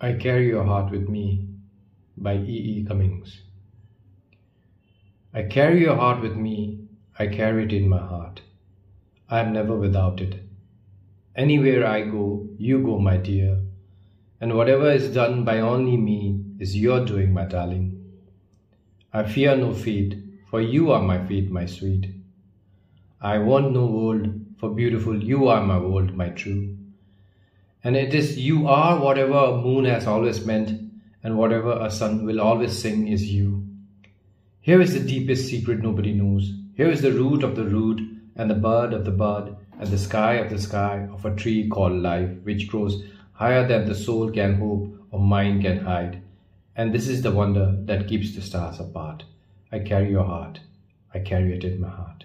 I Carry Your Heart with Me by E. E. Cummings. I carry your heart with me, I carry it in my heart. I am never without it. Anywhere I go, you go, my dear, and whatever is done by only me is your doing, my darling. I fear no fate, for you are my fate, my sweet. I want no world, for beautiful you are my world, my true. And it is you are whatever a moon has always meant, and whatever a sun will always sing is you. Here is the deepest secret nobody knows. Here is the root of the root, and the bud of the bud, and the sky of the sky of a tree called life, which grows higher than the soul can hope or mind can hide. And this is the wonder that keeps the stars apart. I carry your heart. I carry it in my heart.